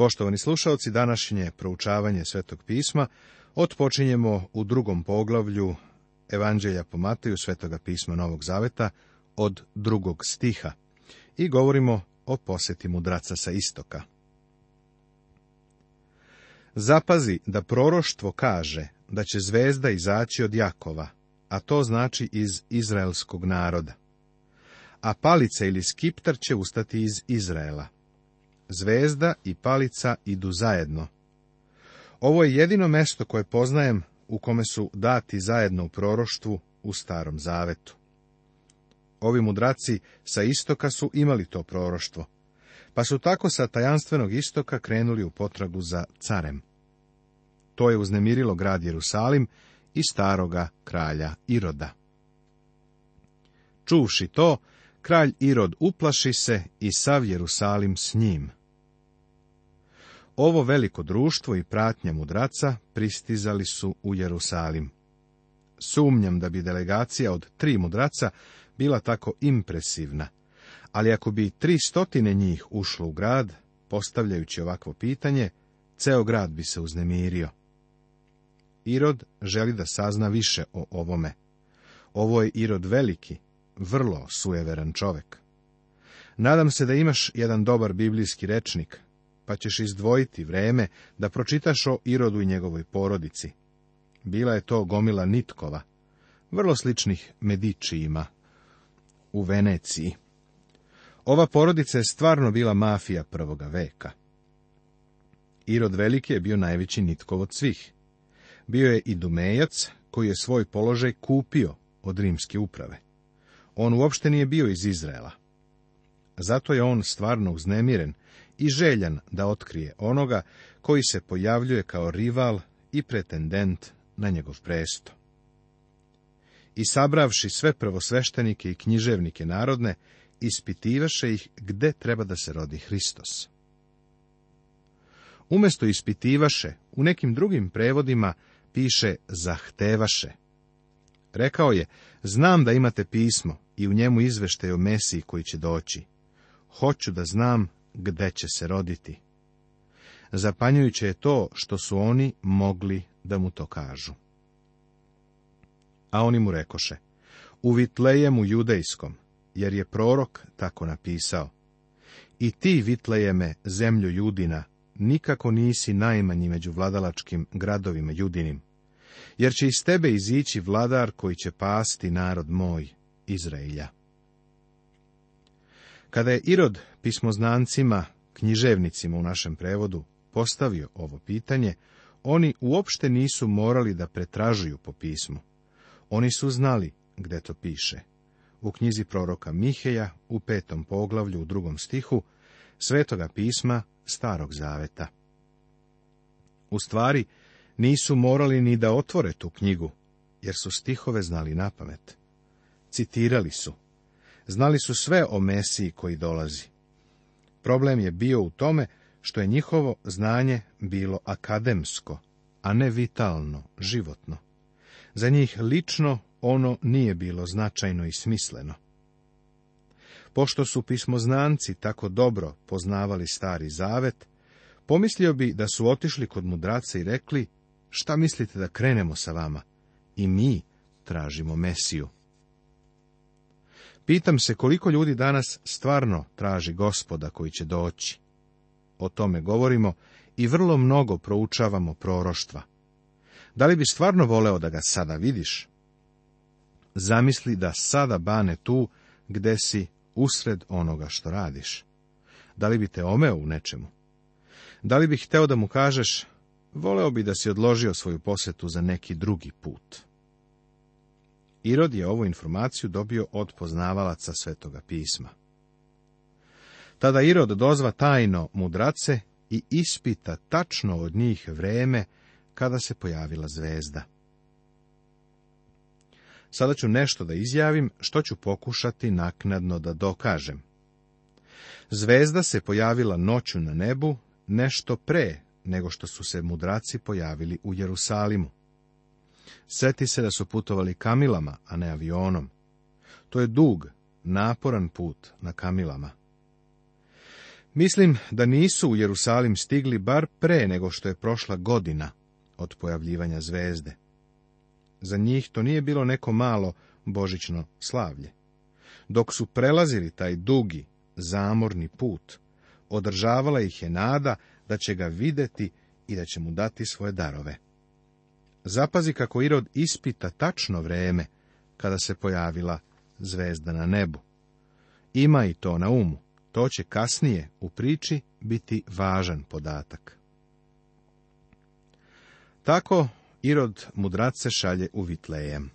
Poštovani slušalci, današnje proučavanje Svetog pisma otpočinjemo u drugom poglavlju Evanđelja po Mateju Svetoga pisma Novog Zaveta od drugog stiha i govorimo o posjeti mudraca sa istoka. Zapazi da proroštvo kaže da će zvezda izaći od Jakova, a to znači iz izraelskog naroda. A palica ili skiptar će ustati iz Izraela zvezda i palica idu zajedno. Ovo je jedino mesto koje poznajem u kome su dati zajedno u proroštvu u starom zavetu. Ovi mudraci sa istoka su imali to proroštvo, pa su tako sa tajanstvenog istoka krenuli u potragu za carem. To je uznemirilo grad Jerusalim i staroga kralja Iroda. Čuvši to, kralj Irod uplaši se i sav Jerusalim s njim. Ovo veliko društvo i pratnja mudraca pristizali su u Jerusalim. Sumnjam da bi delegacija od tri mudraca bila tako impresivna, ali ako bi tri stotine njih ušlo u grad, postavljajući ovakvo pitanje, ceo grad bi se uznemirio. Irod želi da sazna više o ovome. Ovo je Irod veliki, vrlo sujeveran čovek. Nadam se da imaš jedan dobar biblijski rečnik, pa ćeš izdvojiti vreme da pročitaš o Irodu i njegovoj porodici. Bila je to gomila nitkova, vrlo sličnih medičijima u Veneciji. Ova porodica je stvarno bila mafija prvoga veka. Irod Veliki je bio najveći nitkov od svih. Bio je i dumejac koji je svoj položaj kupio od rimske uprave. On uopšte nije bio iz Izraela. Zato je on stvarno uznemiren i željan da otkrije onoga koji se pojavljuje kao rival i pretendent na njegov presto. I sabravši sve prvosveštenike i književnike narodne, ispitivaše ih gde treba da se rodi Hristos. Umesto ispitivaše, u nekim drugim prevodima piše zahtevaše. Rekao je, znam da imate pismo i u njemu izveštaj o Mesiji koji će doći. Hoću da znam gde će se roditi. Zapanjujuće je to što su oni mogli da mu to kažu. A oni mu rekoše, u Vitlejemu judejskom, jer je prorok tako napisao. I ti, Vitlejeme, zemlju judina, nikako nisi najmanji među vladalačkim gradovima judinim, jer će iz tebe izići vladar koji će pasti narod moj, Izraelja. Kada je Irod pismoznancima, književnicima u našem prevodu, postavio ovo pitanje, oni uopšte nisu morali da pretražuju po pismu. Oni su znali gde to piše. U knjizi proroka Miheja, u petom poglavlju, u drugom stihu, svetoga pisma Starog Zaveta. U stvari, nisu morali ni da otvore tu knjigu, jer su stihove znali na pamet. Citirali su, znali su sve o Mesiji koji dolazi. Problem je bio u tome što je njihovo znanje bilo akademsko, a ne vitalno, životno. Za njih lično ono nije bilo značajno i smisleno. Pošto su pismoznanci tako dobro poznavali stari zavet, pomislio bi da su otišli kod mudraca i rekli, šta mislite da krenemo sa vama? I mi tražimo Mesiju. Pitam se koliko ljudi danas stvarno traži gospoda koji će doći. O tome govorimo i vrlo mnogo proučavamo proroštva. Da li bi stvarno voleo da ga sada vidiš? Zamisli da sada bane tu gde si usred onoga što radiš. Da li bi te omeo u nečemu? Da li bi hteo da mu kažeš, voleo bi da si odložio svoju posjetu za neki drugi put? Irod je ovu informaciju dobio od poznavalaca svetoga pisma. Tada Irod dozva tajno mudrace i ispita tačno od njih vreme kada se pojavila zvezda. Sada ću nešto da izjavim, što ću pokušati naknadno da dokažem. Zvezda se pojavila noću na nebu, nešto pre nego što su se mudraci pojavili u Jerusalimu. Seti se da su putovali kamilama, a ne avionom. To je dug, naporan put na kamilama. Mislim da nisu u Jerusalim stigli bar pre nego što je prošla godina od pojavljivanja zvezde. Za njih to nije bilo neko malo božično slavlje. Dok su prelazili taj dugi, zamorni put, održavala ih je nada da će ga videti i da će mu dati svoje darove. Zapazi kako Irod ispita tačno vreme kada se pojavila zvezda na nebu. Ima i to na umu. To će kasnije u priči biti važan podatak. Tako Irod mudrace šalje u Vitlejem.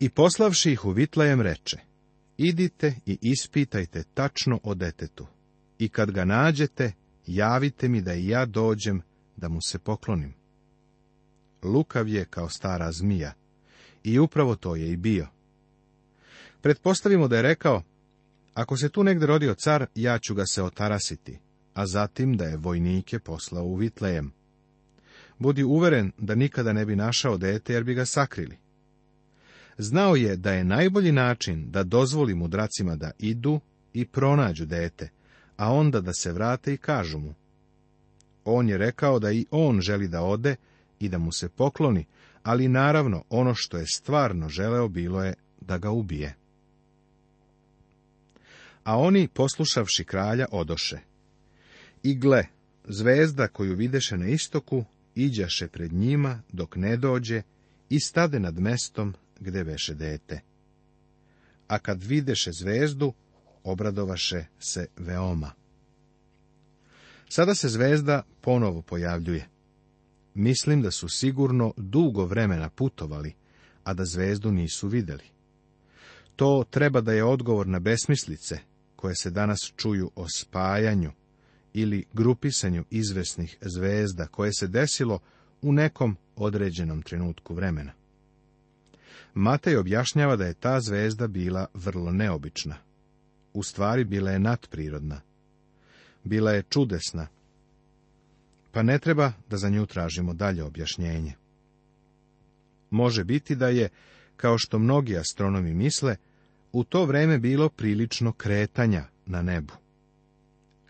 I poslavši ih u Vitlejem reče, idite i ispitajte tačno o detetu, i kad ga nađete, javite mi da i ja dođem da mu se poklonim lukav je kao stara zmija. I upravo to je i bio. Pretpostavimo da je rekao, ako se tu negdje rodio car, ja ću ga se otarasiti, a zatim da je vojnike poslao u Vitlejem. Budi uveren da nikada ne bi našao dete jer bi ga sakrili. Znao je da je najbolji način da dozvoli mudracima da idu i pronađu dete, a onda da se vrate i kažu mu. On je rekao da i on želi da ode, i da mu se pokloni, ali naravno ono što je stvarno želeo bilo je da ga ubije. A oni, poslušavši kralja, odoše. I gle, zvezda koju videše na istoku, iđaše pred njima dok ne dođe i stade nad mestom gde veše dete. A kad videše zvezdu, obradovaše se veoma. Sada se zvezda ponovo pojavljuje. Mislim da su sigurno dugo vremena putovali, a da zvezdu nisu vidjeli. To treba da je odgovor na besmislice koje se danas čuju o spajanju ili grupisanju izvesnih zvezda koje se desilo u nekom određenom trenutku vremena. Matej objašnjava da je ta zvezda bila vrlo neobična. U stvari bila je nadprirodna. Bila je čudesna pa ne treba da za nju tražimo dalje objašnjenje. Može biti da je, kao što mnogi astronomi misle, u to vreme bilo prilično kretanja na nebu.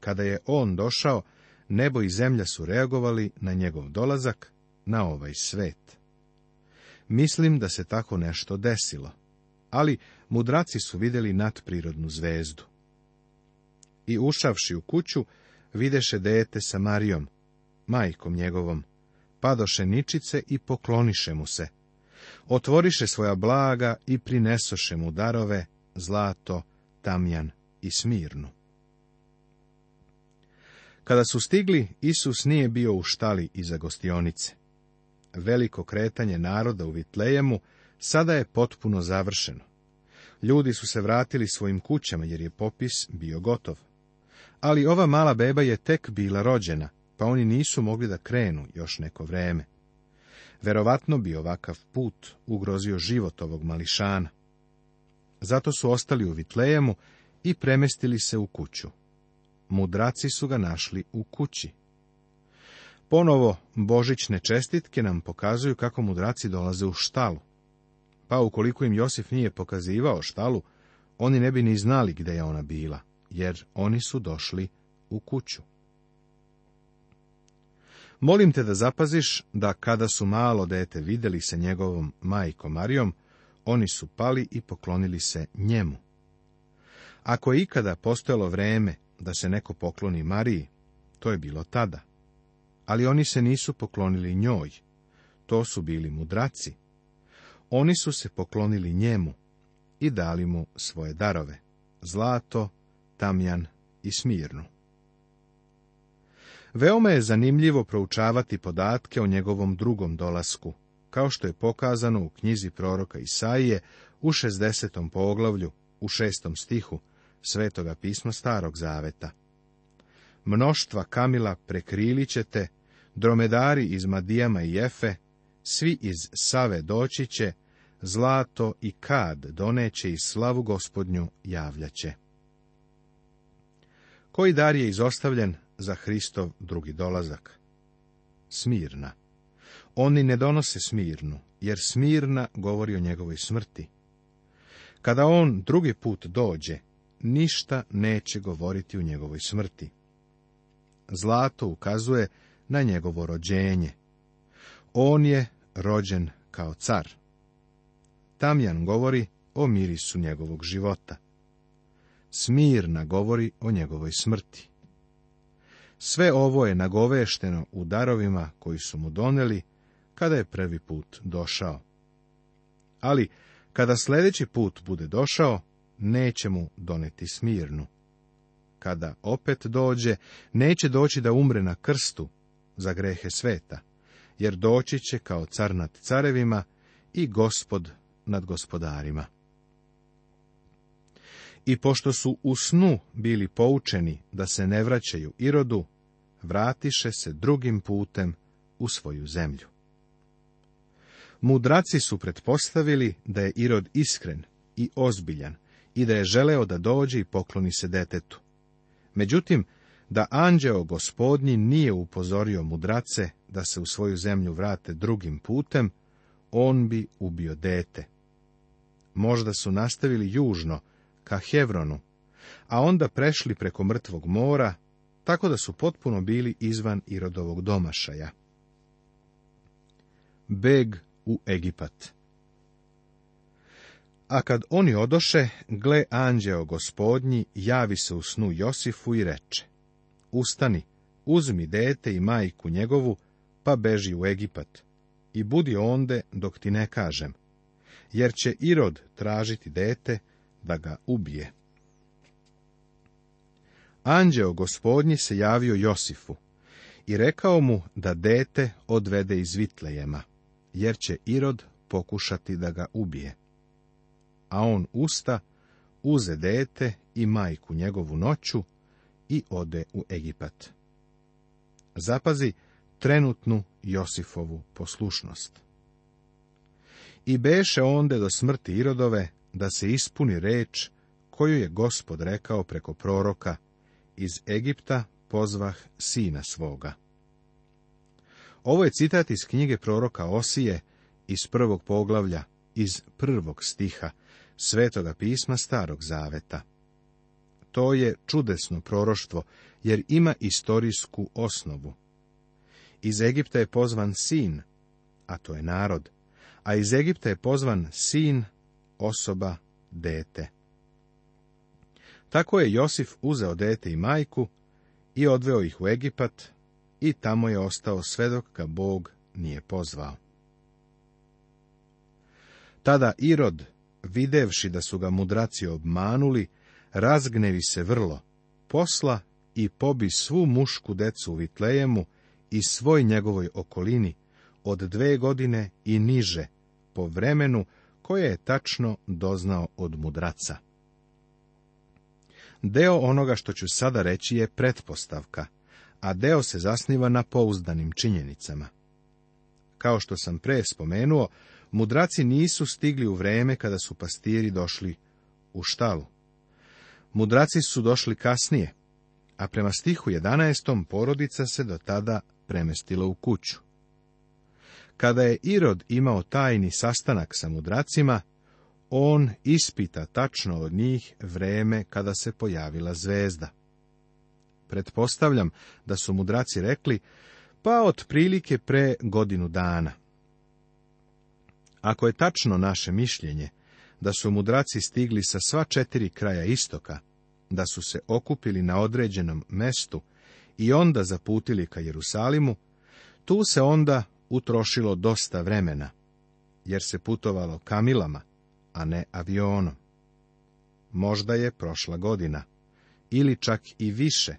Kada je on došao, nebo i zemlja su reagovali na njegov dolazak na ovaj svet. Mislim da se tako nešto desilo, ali mudraci su vidjeli nadprirodnu zvezdu. I ušavši u kuću, videše dete sa Marijom, majkom njegovom, padoše ničice i pokloniše mu se. Otvoriše svoja blaga i prinesoše mu darove, zlato, tamjan i smirnu. Kada su stigli, Isus nije bio u štali iza gostionice. Veliko kretanje naroda u Vitlejemu sada je potpuno završeno. Ljudi su se vratili svojim kućama jer je popis bio gotov. Ali ova mala beba je tek bila rođena, pa oni nisu mogli da krenu još neko vreme. Verovatno bi ovakav put ugrozio život ovog mališana. Zato su ostali u Vitlejemu i premestili se u kuću. Mudraci su ga našli u kući. Ponovo božićne čestitke nam pokazuju kako mudraci dolaze u štalu. Pa ukoliko im Josif nije pokazivao štalu, oni ne bi ni znali gde je ona bila, jer oni su došli u kuću. Molim te da zapaziš da kada su malo dete vidjeli se njegovom majkom Marijom, oni su pali i poklonili se njemu. Ako je ikada postojalo vreme da se neko pokloni Mariji, to je bilo tada. Ali oni se nisu poklonili njoj, to su bili mudraci. Oni su se poklonili njemu i dali mu svoje darove, zlato, tamjan i smirnu. Veoma je zanimljivo proučavati podatke o njegovom drugom dolasku, kao što je pokazano u knjizi proroka Isaije u 60. poglavlju, u 6. stihu, Svetoga pisma Starog Zaveta. Mnoštva kamila prekrili ćete, dromedari iz Madijama i Jefe, svi iz Save doći će, zlato i kad doneće i slavu gospodnju javljaće. Koji dar je izostavljen za Hristov drugi dolazak. Smirna. Oni ne donose smirnu, jer smirna govori o njegovoj smrti. Kada on drugi put dođe, ništa neće govoriti u njegovoj smrti. Zlato ukazuje na njegovo rođenje. On je rođen kao car. Tamjan govori o mirisu njegovog života. Smirna govori o njegovoj smrti. Sve ovo je nagovešteno u darovima koji su mu doneli kada je prvi put došao. Ali, kada sljedeći put bude došao, neće mu doneti smirnu. Kada opet dođe, neće doći da umre na krstu za grehe sveta, jer doći će kao car nad carevima i gospod nad gospodarima. I pošto su u snu bili poučeni da se ne vraćaju Irodu, vratiše se drugim putem u svoju zemlju. Mudraci su pretpostavili da je Irod iskren i ozbiljan i da je želeo da dođe i pokloni se detetu. Međutim, da anđeo gospodnji nije upozorio mudrace da se u svoju zemlju vrate drugim putem, on bi ubio dete. Možda su nastavili južno, ka Hevronu, a onda prešli preko mrtvog mora, tako da su potpuno bili izvan Irodovog domašaja. Beg u Egipat A kad oni odoše, gle anđeo gospodnji javi se u snu Josifu i reče, Ustani, uzmi dete i majku njegovu, pa beži u Egipat, i budi onde dok ti ne kažem, jer će Irod tražiti dete, da ga ubije. Anđeo gospodnji se javio Josifu i rekao mu da dete odvede iz Vitlejema, jer će Irod pokušati da ga ubije. A on usta, uze dete i majku njegovu noću i ode u Egipat. Zapazi trenutnu Josifovu poslušnost. I beše onde do smrti Irodove da se ispuni reč koju je gospod rekao preko proroka, iz Egipta pozvah sina svoga. Ovo je citat iz knjige proroka Osije, iz prvog poglavlja, iz prvog stiha, svetoga pisma Starog Zaveta. To je čudesno proroštvo, jer ima istorijsku osnovu. Iz Egipta je pozvan sin, a to je narod, a iz Egipta je pozvan sin, osoba dete. Tako je Josif uzeo dete i majku i odveo ih u Egipat i tamo je ostao sve dok ga Bog nije pozvao. Tada Irod, videvši da su ga mudraci obmanuli, razgnevi se vrlo, posla i pobi svu mušku decu u Vitlejemu i svoj njegovoj okolini, od dve godine i niže, po vremenu koje je tačno doznao od mudraca. Deo onoga što ću sada reći je pretpostavka, a deo se zasniva na pouzdanim činjenicama. Kao što sam pre spomenuo, mudraci nisu stigli u vreme kada su pastiri došli u štalu. Mudraci su došli kasnije, a prema stihu 11. porodica se do tada premestila u kuću. Kada je Irod imao tajni sastanak sa mudracima, on ispita tačno od njih vreme kada se pojavila zvezda. Pretpostavljam da su mudraci rekli, pa otprilike pre godinu dana. Ako je tačno naše mišljenje, da su mudraci stigli sa sva četiri kraja istoka, da su se okupili na određenom mestu i onda zaputili ka Jerusalimu, tu se onda utrošilo dosta vremena, jer se putovalo kamilama, a ne avionom. Možda je prošla godina, ili čak i više,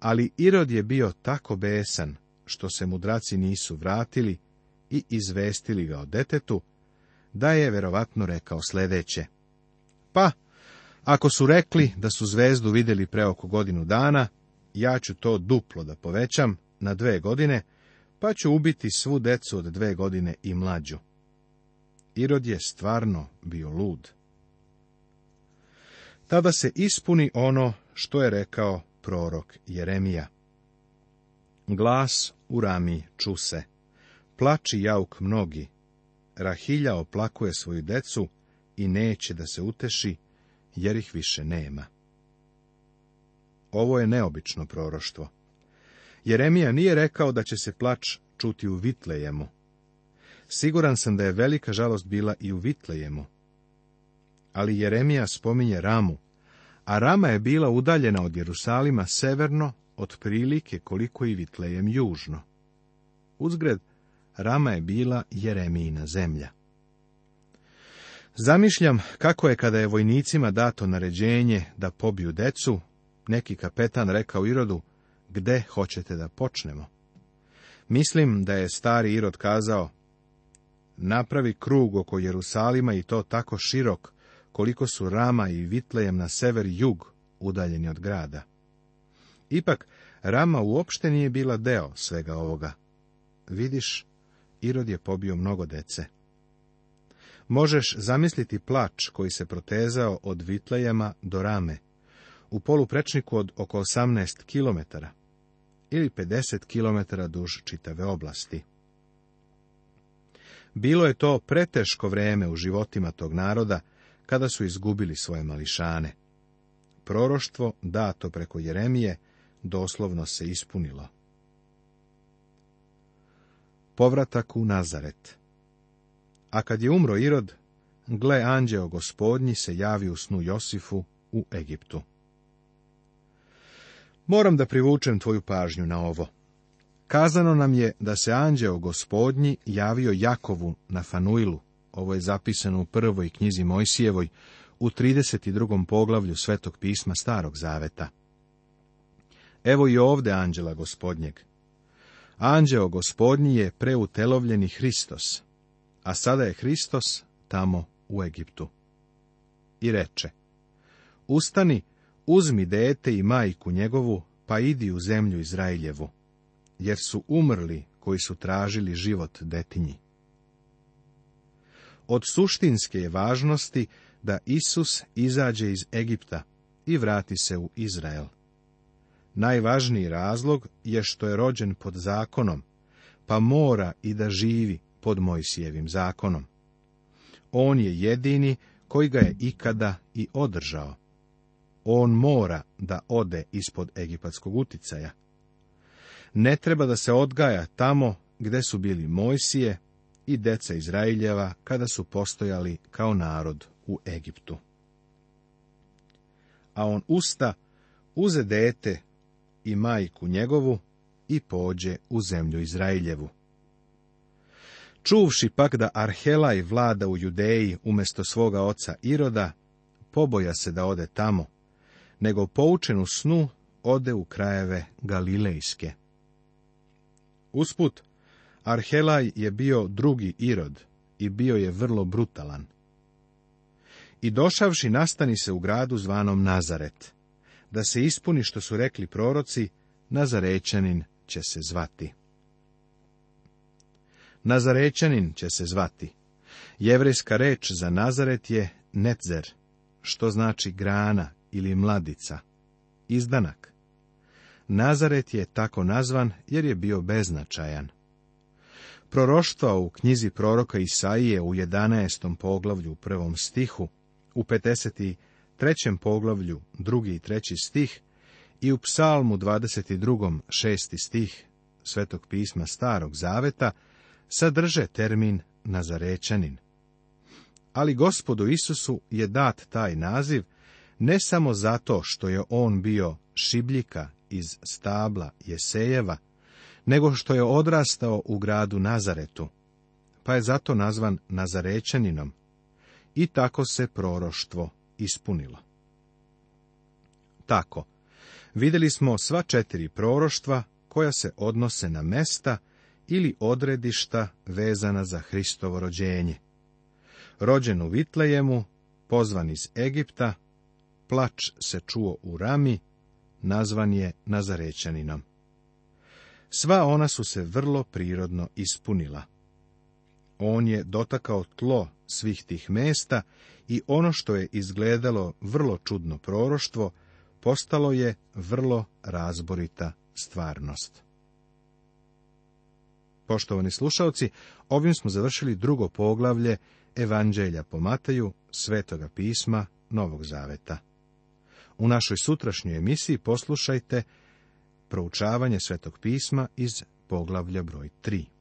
ali Irod je bio tako besan, što se mudraci nisu vratili i izvestili ga o detetu, da je verovatno rekao sledeće. Pa, ako su rekli da su zvezdu vidjeli pre oko godinu dana, ja ću to duplo da povećam na dve godine, pa ću ubiti svu decu od dve godine i mlađu. Irod je stvarno bio lud. Tada se ispuni ono što je rekao prorok Jeremija. Glas u rami čuse, plači jauk mnogi, Rahilja oplakuje svoju decu i neće da se uteši, jer ih više nema. Ovo je neobično proroštvo. Jeremija nije rekao da će se plač čuti u Vitlejemu. Siguran sam da je velika žalost bila i u Vitlejemu. Ali Jeremija spominje Ramu, a Rama je bila udaljena od Jerusalima severno, otprilike koliko i Vitlejem južno. Uzgred, Rama je bila Jeremijina zemlja. Zamišljam kako je kada je vojnicima dato naređenje da pobiju decu, neki kapetan rekao Irodu, gde hoćete da počnemo? Mislim da je stari Irod kazao, napravi krug oko Jerusalima i to tako širok, koliko su Rama i Vitlejem na sever-jug udaljeni od grada. Ipak, Rama uopšte nije bila deo svega ovoga. Vidiš, Irod je pobio mnogo dece. Možeš zamisliti plač koji se protezao od Vitlejama do Rame, u poluprečniku od oko 18 km ili 50 km duž čitave oblasti. Bilo je to preteško vrijeme u životima tog naroda, kada su izgubili svoje mališane. Proroštvo dato preko Jeremije doslovno se ispunilo. Povratak u Nazaret A kad je umro Irod, gle anđeo gospodnji se javi u snu Josifu u Egiptu. Moram da privučem tvoju pažnju na ovo. Kazano nam je da se anđeo gospodnji javio Jakovu na Fanuilu. Ovo je zapisano u prvoj knjizi Mojsijevoj, u 32. poglavlju Svetog pisma Starog Zaveta. Evo i ovde anđela gospodnjeg. Anđeo gospodnji je preutelovljeni Hristos, a sada je Hristos tamo u Egiptu. I reče, ustani uzmi dete i majku njegovu, pa idi u zemlju Izraeljevu, jer su umrli koji su tražili život detinji. Od suštinske je važnosti da Isus izađe iz Egipta i vrati se u Izrael. Najvažniji razlog je što je rođen pod zakonom, pa mora i da živi pod Mojsijevim zakonom. On je jedini koji ga je ikada i održao on mora da ode ispod egipatskog uticaja. Ne treba da se odgaja tamo gde su bili Mojsije i deca Izraeljeva kada su postojali kao narod u Egiptu. A on usta, uze dete i majku njegovu i pođe u zemlju Izraeljevu. Čuvši pak da Arhelaj vlada u Judeji umjesto svoga oca Iroda, poboja se da ode tamo, nego poučen u snu ode u krajeve Galilejske. Usput, Arhelaj je bio drugi Irod i bio je vrlo brutalan. I došavši nastani se u gradu zvanom Nazaret, da se ispuni što su rekli proroci, Nazarećanin će se zvati. Nazarećanin će se zvati. Jevrejska reč za Nazaret je Netzer, što znači grana, ili mladica. Izdanak. Nazaret je tako nazvan jer je bio beznačajan. Proroštva u knjizi proroka Isaije u 11. poglavlju u prvom stihu, u 53. poglavlju drugi i treći stih i u psalmu 22. šesti stih Svetog pisma Starog Zaveta sadrže termin Nazarećanin. Ali gospodu Isusu je dat taj naziv ne samo zato što je on bio šibljika iz stabla Jesejeva, nego što je odrastao u gradu Nazaretu, pa je zato nazvan Nazarećaninom. I tako se proroštvo ispunilo. Tako, vidjeli smo sva četiri proroštva koja se odnose na mesta ili odredišta vezana za Hristovo rođenje. Rođen u Vitlejemu, pozvan iz Egipta, plač se čuo u rami, nazvan je Nazarećaninom. Sva ona su se vrlo prirodno ispunila. On je dotakao tlo svih tih mesta i ono što je izgledalo vrlo čudno proroštvo, postalo je vrlo razborita stvarnost. Poštovani slušaoci, ovim smo završili drugo poglavlje Evanđelja po Mateju, Svetoga pisma Novog Zaveta. U našoj sutrašnjoj emisiji poslušajte proučavanje Svetog pisma iz poglavlja broj 3.